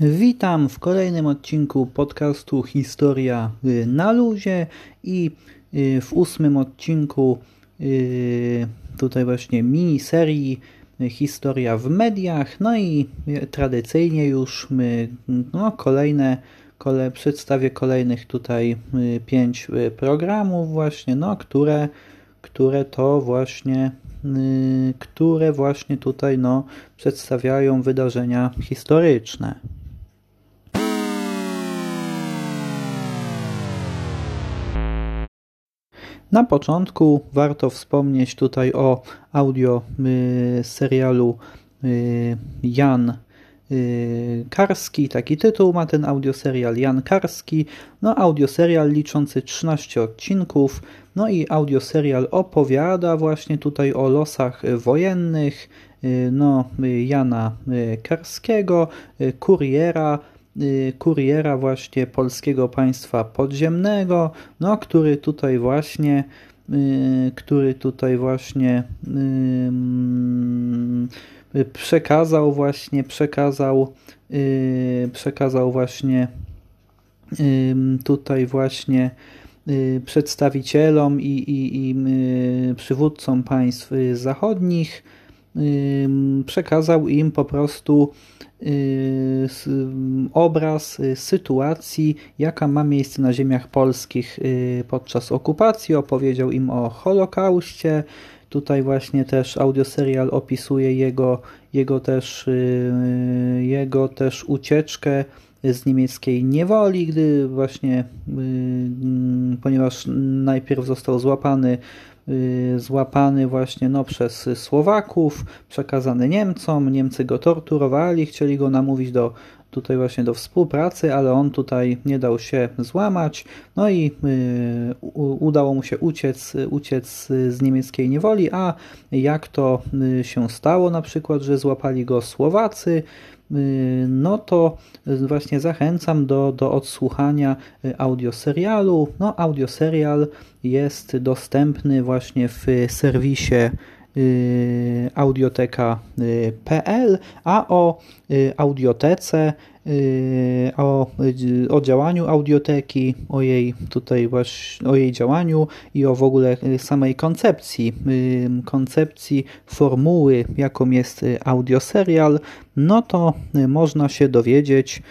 Witam w kolejnym odcinku podcastu Historia y, na luzie i y, w ósmym odcinku y, tutaj właśnie miniserii Historia w mediach. No i tradycyjnie już no, kolejne kole, przedstawię kolejnych tutaj pięć programów właśnie, no, które, które to właśnie które właśnie tutaj no, przedstawiają wydarzenia historyczne. Na początku warto wspomnieć tutaj o audio y, serialu y, Jan y, Karski, taki tytuł ma ten audioserial Jan Karski. No, audioserial liczący 13 odcinków. No i audioserial opowiada właśnie tutaj o losach wojennych no, Jana Karskiego, kuriera, kuriera właśnie polskiego państwa podziemnego, no, który tutaj właśnie y, który tutaj właśnie y, przekazał właśnie przekazał przekazał właśnie tutaj właśnie przedstawicielom i, i, i przywódcom państw zachodnich przekazał im po prostu y, obraz y, sytuacji, jaka ma miejsce na ziemiach polskich y, podczas okupacji. Opowiedział im o Holokauście. Tutaj właśnie też audioserial opisuje jego, jego, też, jego też ucieczkę z niemieckiej niewoli, gdy właśnie, ponieważ najpierw został złapany złapany właśnie no, przez Słowaków, przekazany Niemcom. Niemcy go torturowali, chcieli go namówić do tutaj właśnie do współpracy, ale on tutaj nie dał się złamać, no i y, udało mu się uciec, uciec z niemieckiej niewoli, a jak to y, się stało? Na przykład, że złapali go Słowacy, Y, no to właśnie zachęcam do, do odsłuchania y, audioserialu. No, audioserial jest dostępny właśnie w serwisie y, audioteka.pl, a o audiotece Yy, o, o działaniu audioteki, o jej tutaj właśnie, o jej działaniu i o w ogóle samej koncepcji, koncepcji formuły, jaką jest audioserial, no to można się dowiedzieć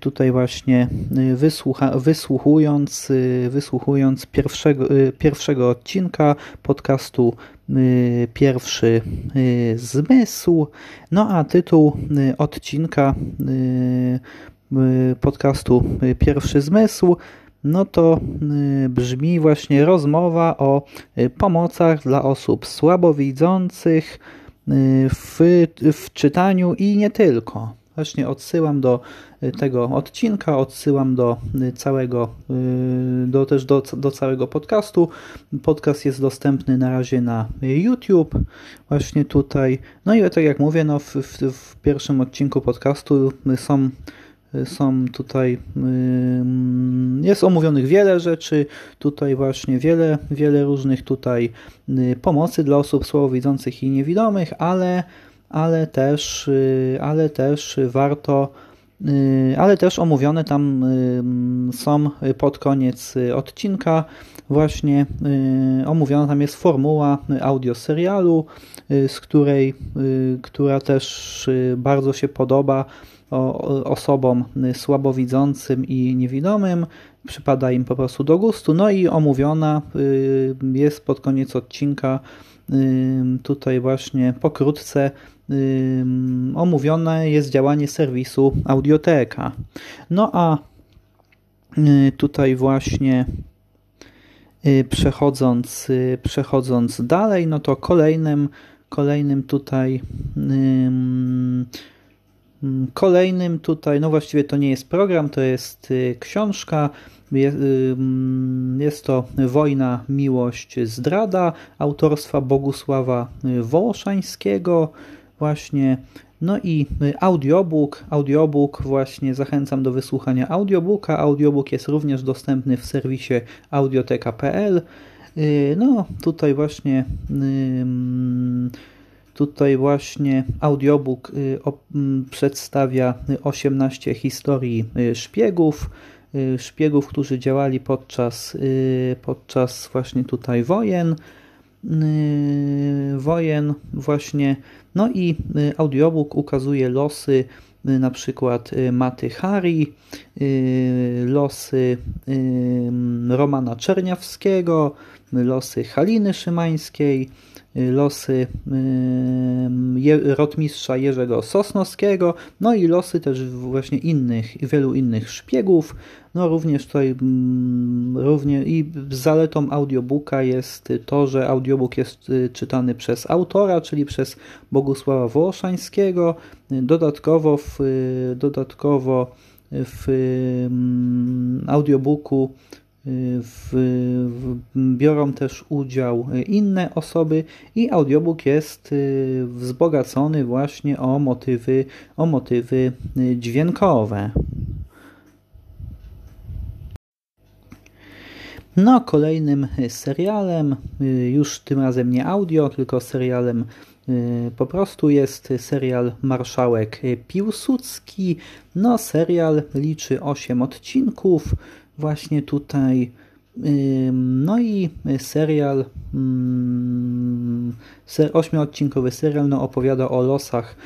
tutaj właśnie wysłucha, wysłuchując, wysłuchując pierwszego, pierwszego odcinka podcastu Y, pierwszy y, zmysł. No a tytuł y, odcinka podcastu Pierwszy zmysł no to brzmi właśnie rozmowa o pomocach dla osób słabowidzących w, w czytaniu i nie tylko. Właśnie odsyłam do y, tego odcinka, odsyłam do y, całego, y, do, też do, do całego podcastu. Podcast jest dostępny na razie na YouTube, właśnie tutaj. No i tak jak mówię, no w, w, w pierwszym odcinku podcastu są są tutaj, jest omówionych wiele rzeczy, tutaj właśnie wiele, wiele różnych tutaj pomocy dla osób słabowidzących i niewidomych, ale ale też, y, ale też warto, y, ale też omówione tam y, są pod koniec odcinka. Właśnie omówiona tam jest formuła audio serialu, z której, która też bardzo się podoba osobom słabowidzącym i niewidomym, przypada im po prostu do gustu, no i omówiona jest pod koniec odcinka tutaj właśnie pokrótce omówione jest działanie serwisu Audioteka. No a y, tutaj właśnie y, przechodząc, y, przechodząc dalej, no to kolejnym, kolejnym tutaj kolejnym tutaj, no właściwie to nie jest program, to jest książka jest to Wojna, Miłość, Zdrada autorstwa Bogusława Wołoszańskiego właśnie. No i audiobook, audiobook właśnie zachęcam do wysłuchania audiobooka. Audiobook jest również dostępny w serwisie audioteka.pl. No tutaj właśnie Tutaj właśnie audiobook przedstawia 18 historii szpiegów, szpiegów, którzy działali podczas, podczas właśnie tutaj wojen, wojen właśnie, no i audiobook ukazuje losy na przykład Maty Hari, losy Romana Czerniawskiego, losy Haliny Szymańskiej, losy rotmistrza Jerzego Sosnowskiego, no i losy też właśnie innych, wielu innych szpiegów. No również tutaj równie i zaletą audiobooka jest to, że audiobook jest czytany przez autora, czyli przez Bogusława Wołoszańskiego. Dodatkowo w, dodatkowo w audiobooku w, biorą też udział inne osoby i audiobook jest y, wzbogacony właśnie o motywy, o motywy dźwiękowe. No, kolejnym serialem, y, już tym razem nie audio, tylko serialem y, po prostu jest serial Marszałek Piłsudski. No, serial liczy 8 odcinków właśnie tutaj. No i serial, ośmiodcinkowy serial no, opowiada o losach,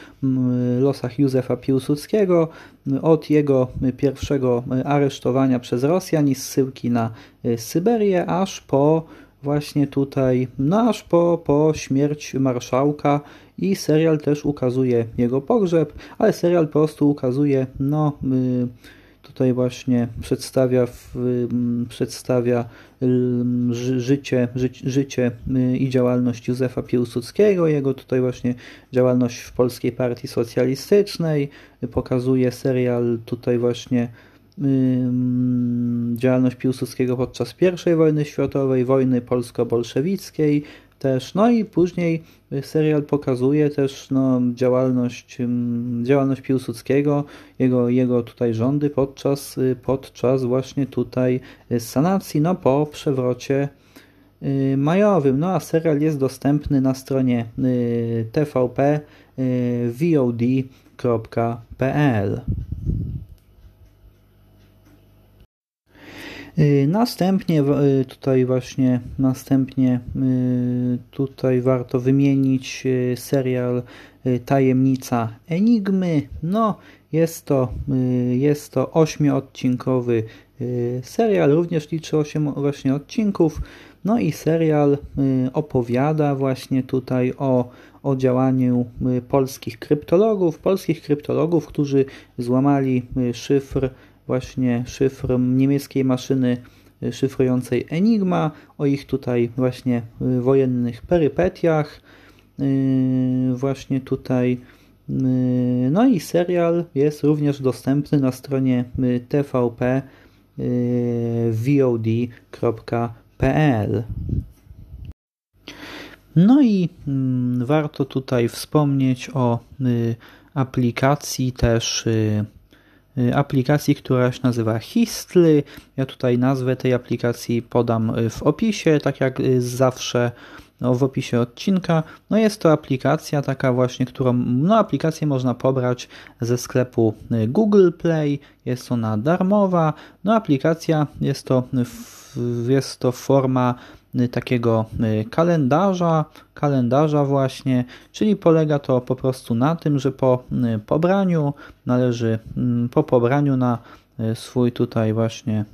losach Józefa Piłsudskiego od jego pierwszego aresztowania przez Rosjan i zsyłki na Syberię, aż po właśnie tutaj, no aż po, po śmierć marszałka i serial też ukazuje jego pogrzeb, ale serial po prostu ukazuje no tutaj właśnie przedstawia, przedstawia życie, życie y, i działalność Józefa Piłsudskiego, jego tutaj właśnie działalność w Polskiej Partii Socjalistycznej, pokazuje serial tutaj właśnie działalność Piłsudskiego podczas I wojny światowej, wojny polsko-bolszewickiej, też. No i później serial pokazuje też no, działalność, działalność Piłsudskiego, jego, jego tutaj rządy podczas, podczas właśnie tutaj sanacji, no po przewrocie y, majowym. No a serial jest dostępny na stronie y, tvp y, vod.pl. Y, następnie y, tutaj właśnie następnie y, tutaj warto wymienić serial Tajemnica Enigmy. No, jest to, jest to ośmioodcinkowy serial, również liczy 8 właśnie odcinków. No i serial opowiada właśnie tutaj o, o działaniu polskich kryptologów, polskich kryptologów, którzy złamali szyfr właśnie szyfr niemieckiej maszyny y, szyfrującej Enigma, o ich tutaj właśnie y, wojennych perypetiach, y, właśnie tutaj no i serial jest również dostępny na stronie tvp vod.pl No i mm, warto tutaj wspomnieć o aplikacji też aplikacji, która się nazywa Histly. Ja tutaj nazwę tej aplikacji podam y, w opisie, tak jak y, zawsze no, w opisie odcinka. No jest to aplikacja taka właśnie, którą no aplikację można pobrać ze sklepu Google Play. Jest ona darmowa. No aplikacja jest to, jest to forma Y, takiego y, kalendarza, kalendarza właśnie, czyli polega to po prostu na tym, że po y, pobraniu należy, mm, po pobraniu na swój tutaj właśnie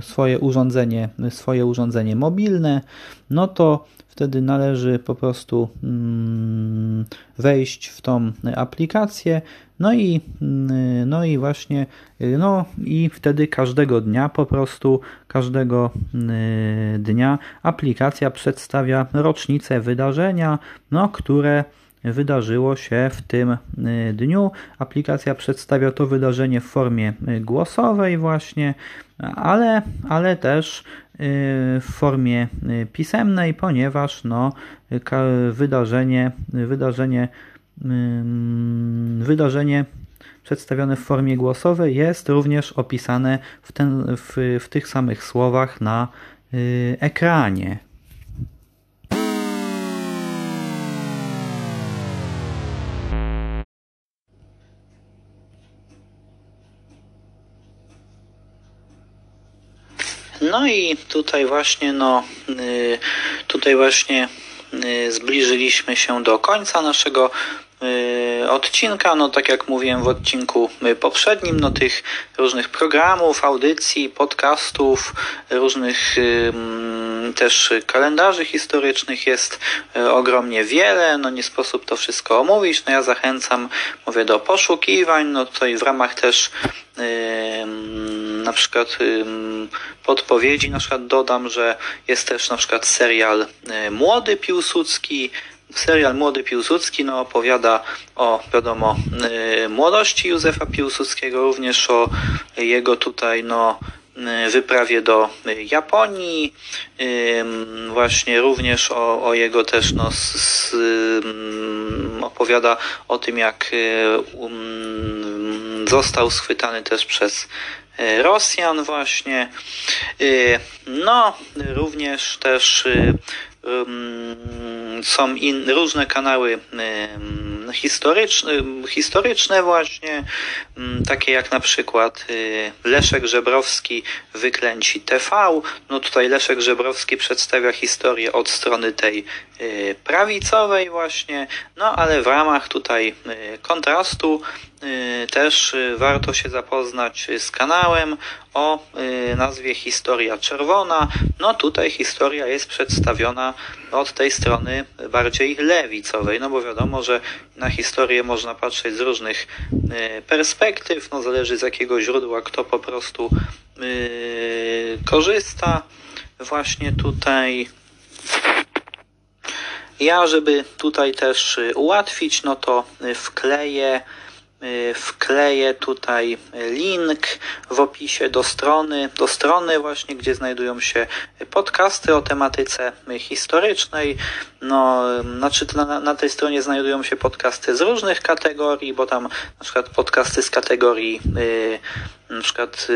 swoje urządzenie, swoje urządzenie mobilne, no to wtedy należy po prostu mm, wejść w tą aplikację, no i, mm, no i właśnie, no i wtedy każdego dnia po prostu, każdego mm, dnia aplikacja przedstawia rocznicę wydarzenia, no, które wydarzyło się w tym y, dniu. Aplikacja przedstawia to wydarzenie w formie y, głosowej właśnie, ale, ale też w formie pisemnej, ponieważ no, wydarzenie, wydarzenie, wydarzenie przedstawione w formie głosowej jest również opisane w, ten, w, w tych samych słowach na ekranie. No i tutaj właśnie, no, tutaj właśnie zbliżyliśmy się do końca naszego Y, odcinka. No tak jak mówiłem w odcinku y, poprzednim, no tych różnych programów, audycji, podcastów, różnych też kalendarzy historycznych jest y, ogromnie wiele. No nie sposób to wszystko omówić. No ja zachęcam, mówię, do poszukiwań. No tutaj w ramach też na przykład podpowiedzi na przykład dodam, że jest też na przykład serial Młody Piłsudski, Serial Młody Piłsudski no, opowiada o, wiadomo, y, młodości Józefa Piłsudskiego, również o jego tutaj, no, wyprawie do Japonii, właśnie również o, o jego też no, opowiada o tym, jak y, um, został schwytany też przez Rosjan właśnie. No, również też są in, różne kanały historyczne, historyczne właśnie, takie jak na przykład y, Leszek Żebrowski Wyklęci TV. No tutaj Leszek Żebrowski przedstawia historię od strony tej prawicowej właśnie, no ale w ramach tutaj y, kontrastu też warto się zapoznać z kanałem o nazwie Historia Czerwona. No tutaj historia jest przedstawiona od tej strony bardziej lewicowej, no bo wiadomo, że na historię można patrzeć z różnych perspektyw, no zależy z jakiego źródła kto po prostu korzysta. Właśnie tutaj ja, żeby tutaj też ułatwić, no to wkleję Y, wkleję tutaj link w opisie do strony, do strony właśnie, gdzie znajdują się podcasty o tematyce historycznej. No, znaczy na, na tej stronie znajdują się podcasty z różnych kategorii, bo tam na przykład podcasty z kategorii yy, na przykład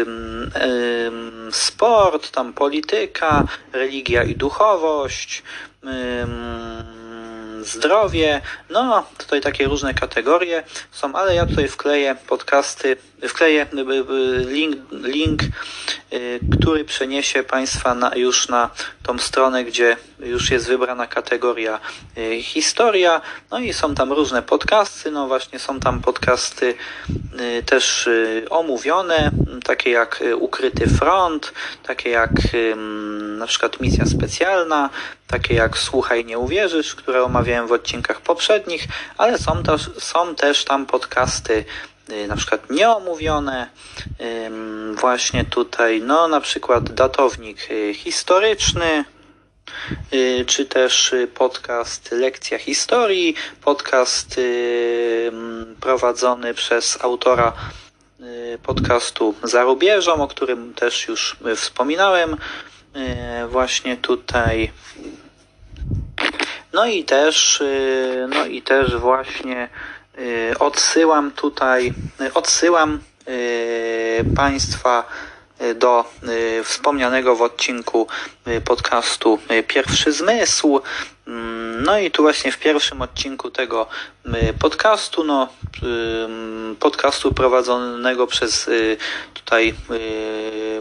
sport, tam polityka, religia i duchowość, zdrowie, no tutaj takie różne kategorie są, ale ja tutaj wkleję podcasty, wkleję y, y, link, link y, który przeniesie Państwa na, już na tą stronę, gdzie już jest wybrana kategoria historia, no i są tam różne podcasty, no właśnie są tam podcasty też omówione, takie jak Ukryty Front, takie jak na przykład Misja Specjalna, takie jak Słuchaj Nie Uwierzysz, które omawiałem w odcinkach poprzednich, ale są też, są też tam podcasty y, na przykład nieomówione, właśnie tutaj, no na przykład datownik y, historyczny, y, czy też podcast Lekcja Historii, podcast prowadzony przez autora podcastu Za rubieżą, o którym też już wspominałem, właśnie tutaj. No i też, y, no i też właśnie y, odsyłam tutaj, odsyłam y, Państwa do wspomnianego w odcinku podcastu Pierwszy Zmysł. Mm, no i tu właśnie w pierwszym odcinku tego podcastu, no, podcastu prowadzonego przez tutaj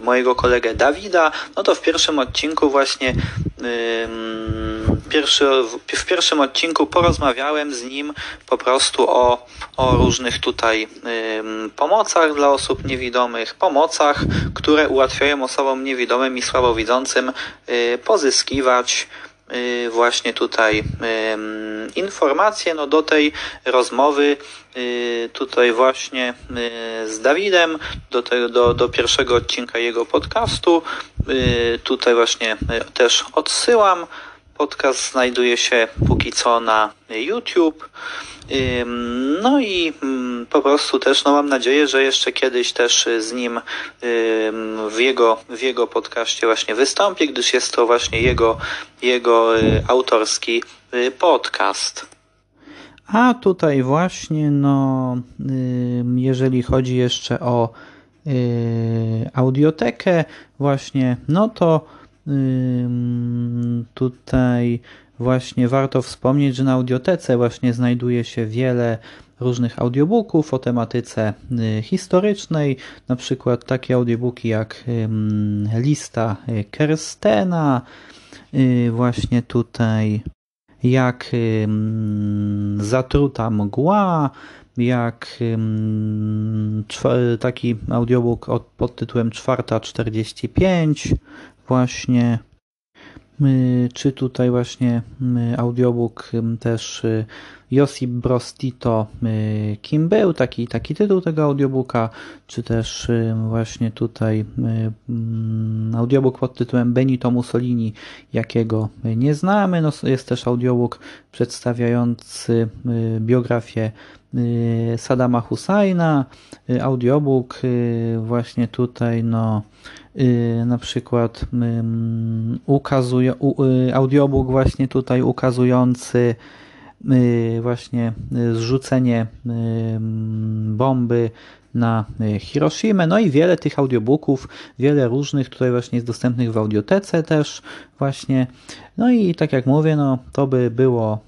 mojego kolegę Dawida, no to w pierwszym odcinku właśnie pierwszy, w pierwszym odcinku porozmawiałem z nim po prostu o, o różnych tutaj pomocach dla osób niewidomych, pomocach, które ułatwiają osobom niewidomym i słabowidzącym y, pozyskiwać y, właśnie tutaj informacje. No do tej rozmowy y, tutaj właśnie z Dawidem do, tego, do, do pierwszego odcinka jego podcastu tutaj właśnie też odsyłam Podcast znajduje się póki co na YouTube. No i po prostu też no mam nadzieję, że jeszcze kiedyś też z nim w jego, w jego podcaście właśnie wystąpię, gdyż jest to właśnie jego, jego y, autorski y, podcast. A tutaj właśnie, no, jeżeli chodzi jeszcze o y, audiotekę, właśnie, no to Tutaj właśnie warto wspomnieć, że na audiotece właśnie znajduje się wiele różnych audiobooków o tematyce historycznej, na przykład takie audiobooki jak Lista Kerstena, właśnie tutaj jak Zatruta Mgła, jak taki audiobook pod tytułem Czwarta 45, właśnie czy tutaj właśnie audiobook też y, Josip Brostito y, kim był, taki, taki tytuł tego audiobooka, czy też y, właśnie tutaj mm, audiobook pod tytułem Benito Mussolini, jakiego nie znamy. No, jest też audiobook przedstawiający biografię Saddama Husajna, audiobook właśnie tutaj no na przykład ukazuje, audiobook właśnie tutaj ukazujący właśnie zrzucenie bomby na Hiroshima, no i wiele tych audiobooków, wiele różnych tutaj właśnie jest dostępnych w audiotece też właśnie, no i tak jak mówię, no to by było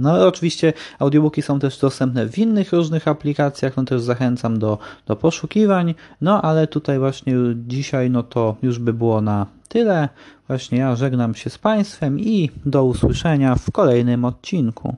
no oczywiście audiobooki są też dostępne w innych różnych aplikacjach, no też zachęcam do, do poszukiwań, no ale tutaj właśnie dzisiaj no to już by było na tyle. Właśnie ja żegnam się z Państwem i do usłyszenia w kolejnym odcinku.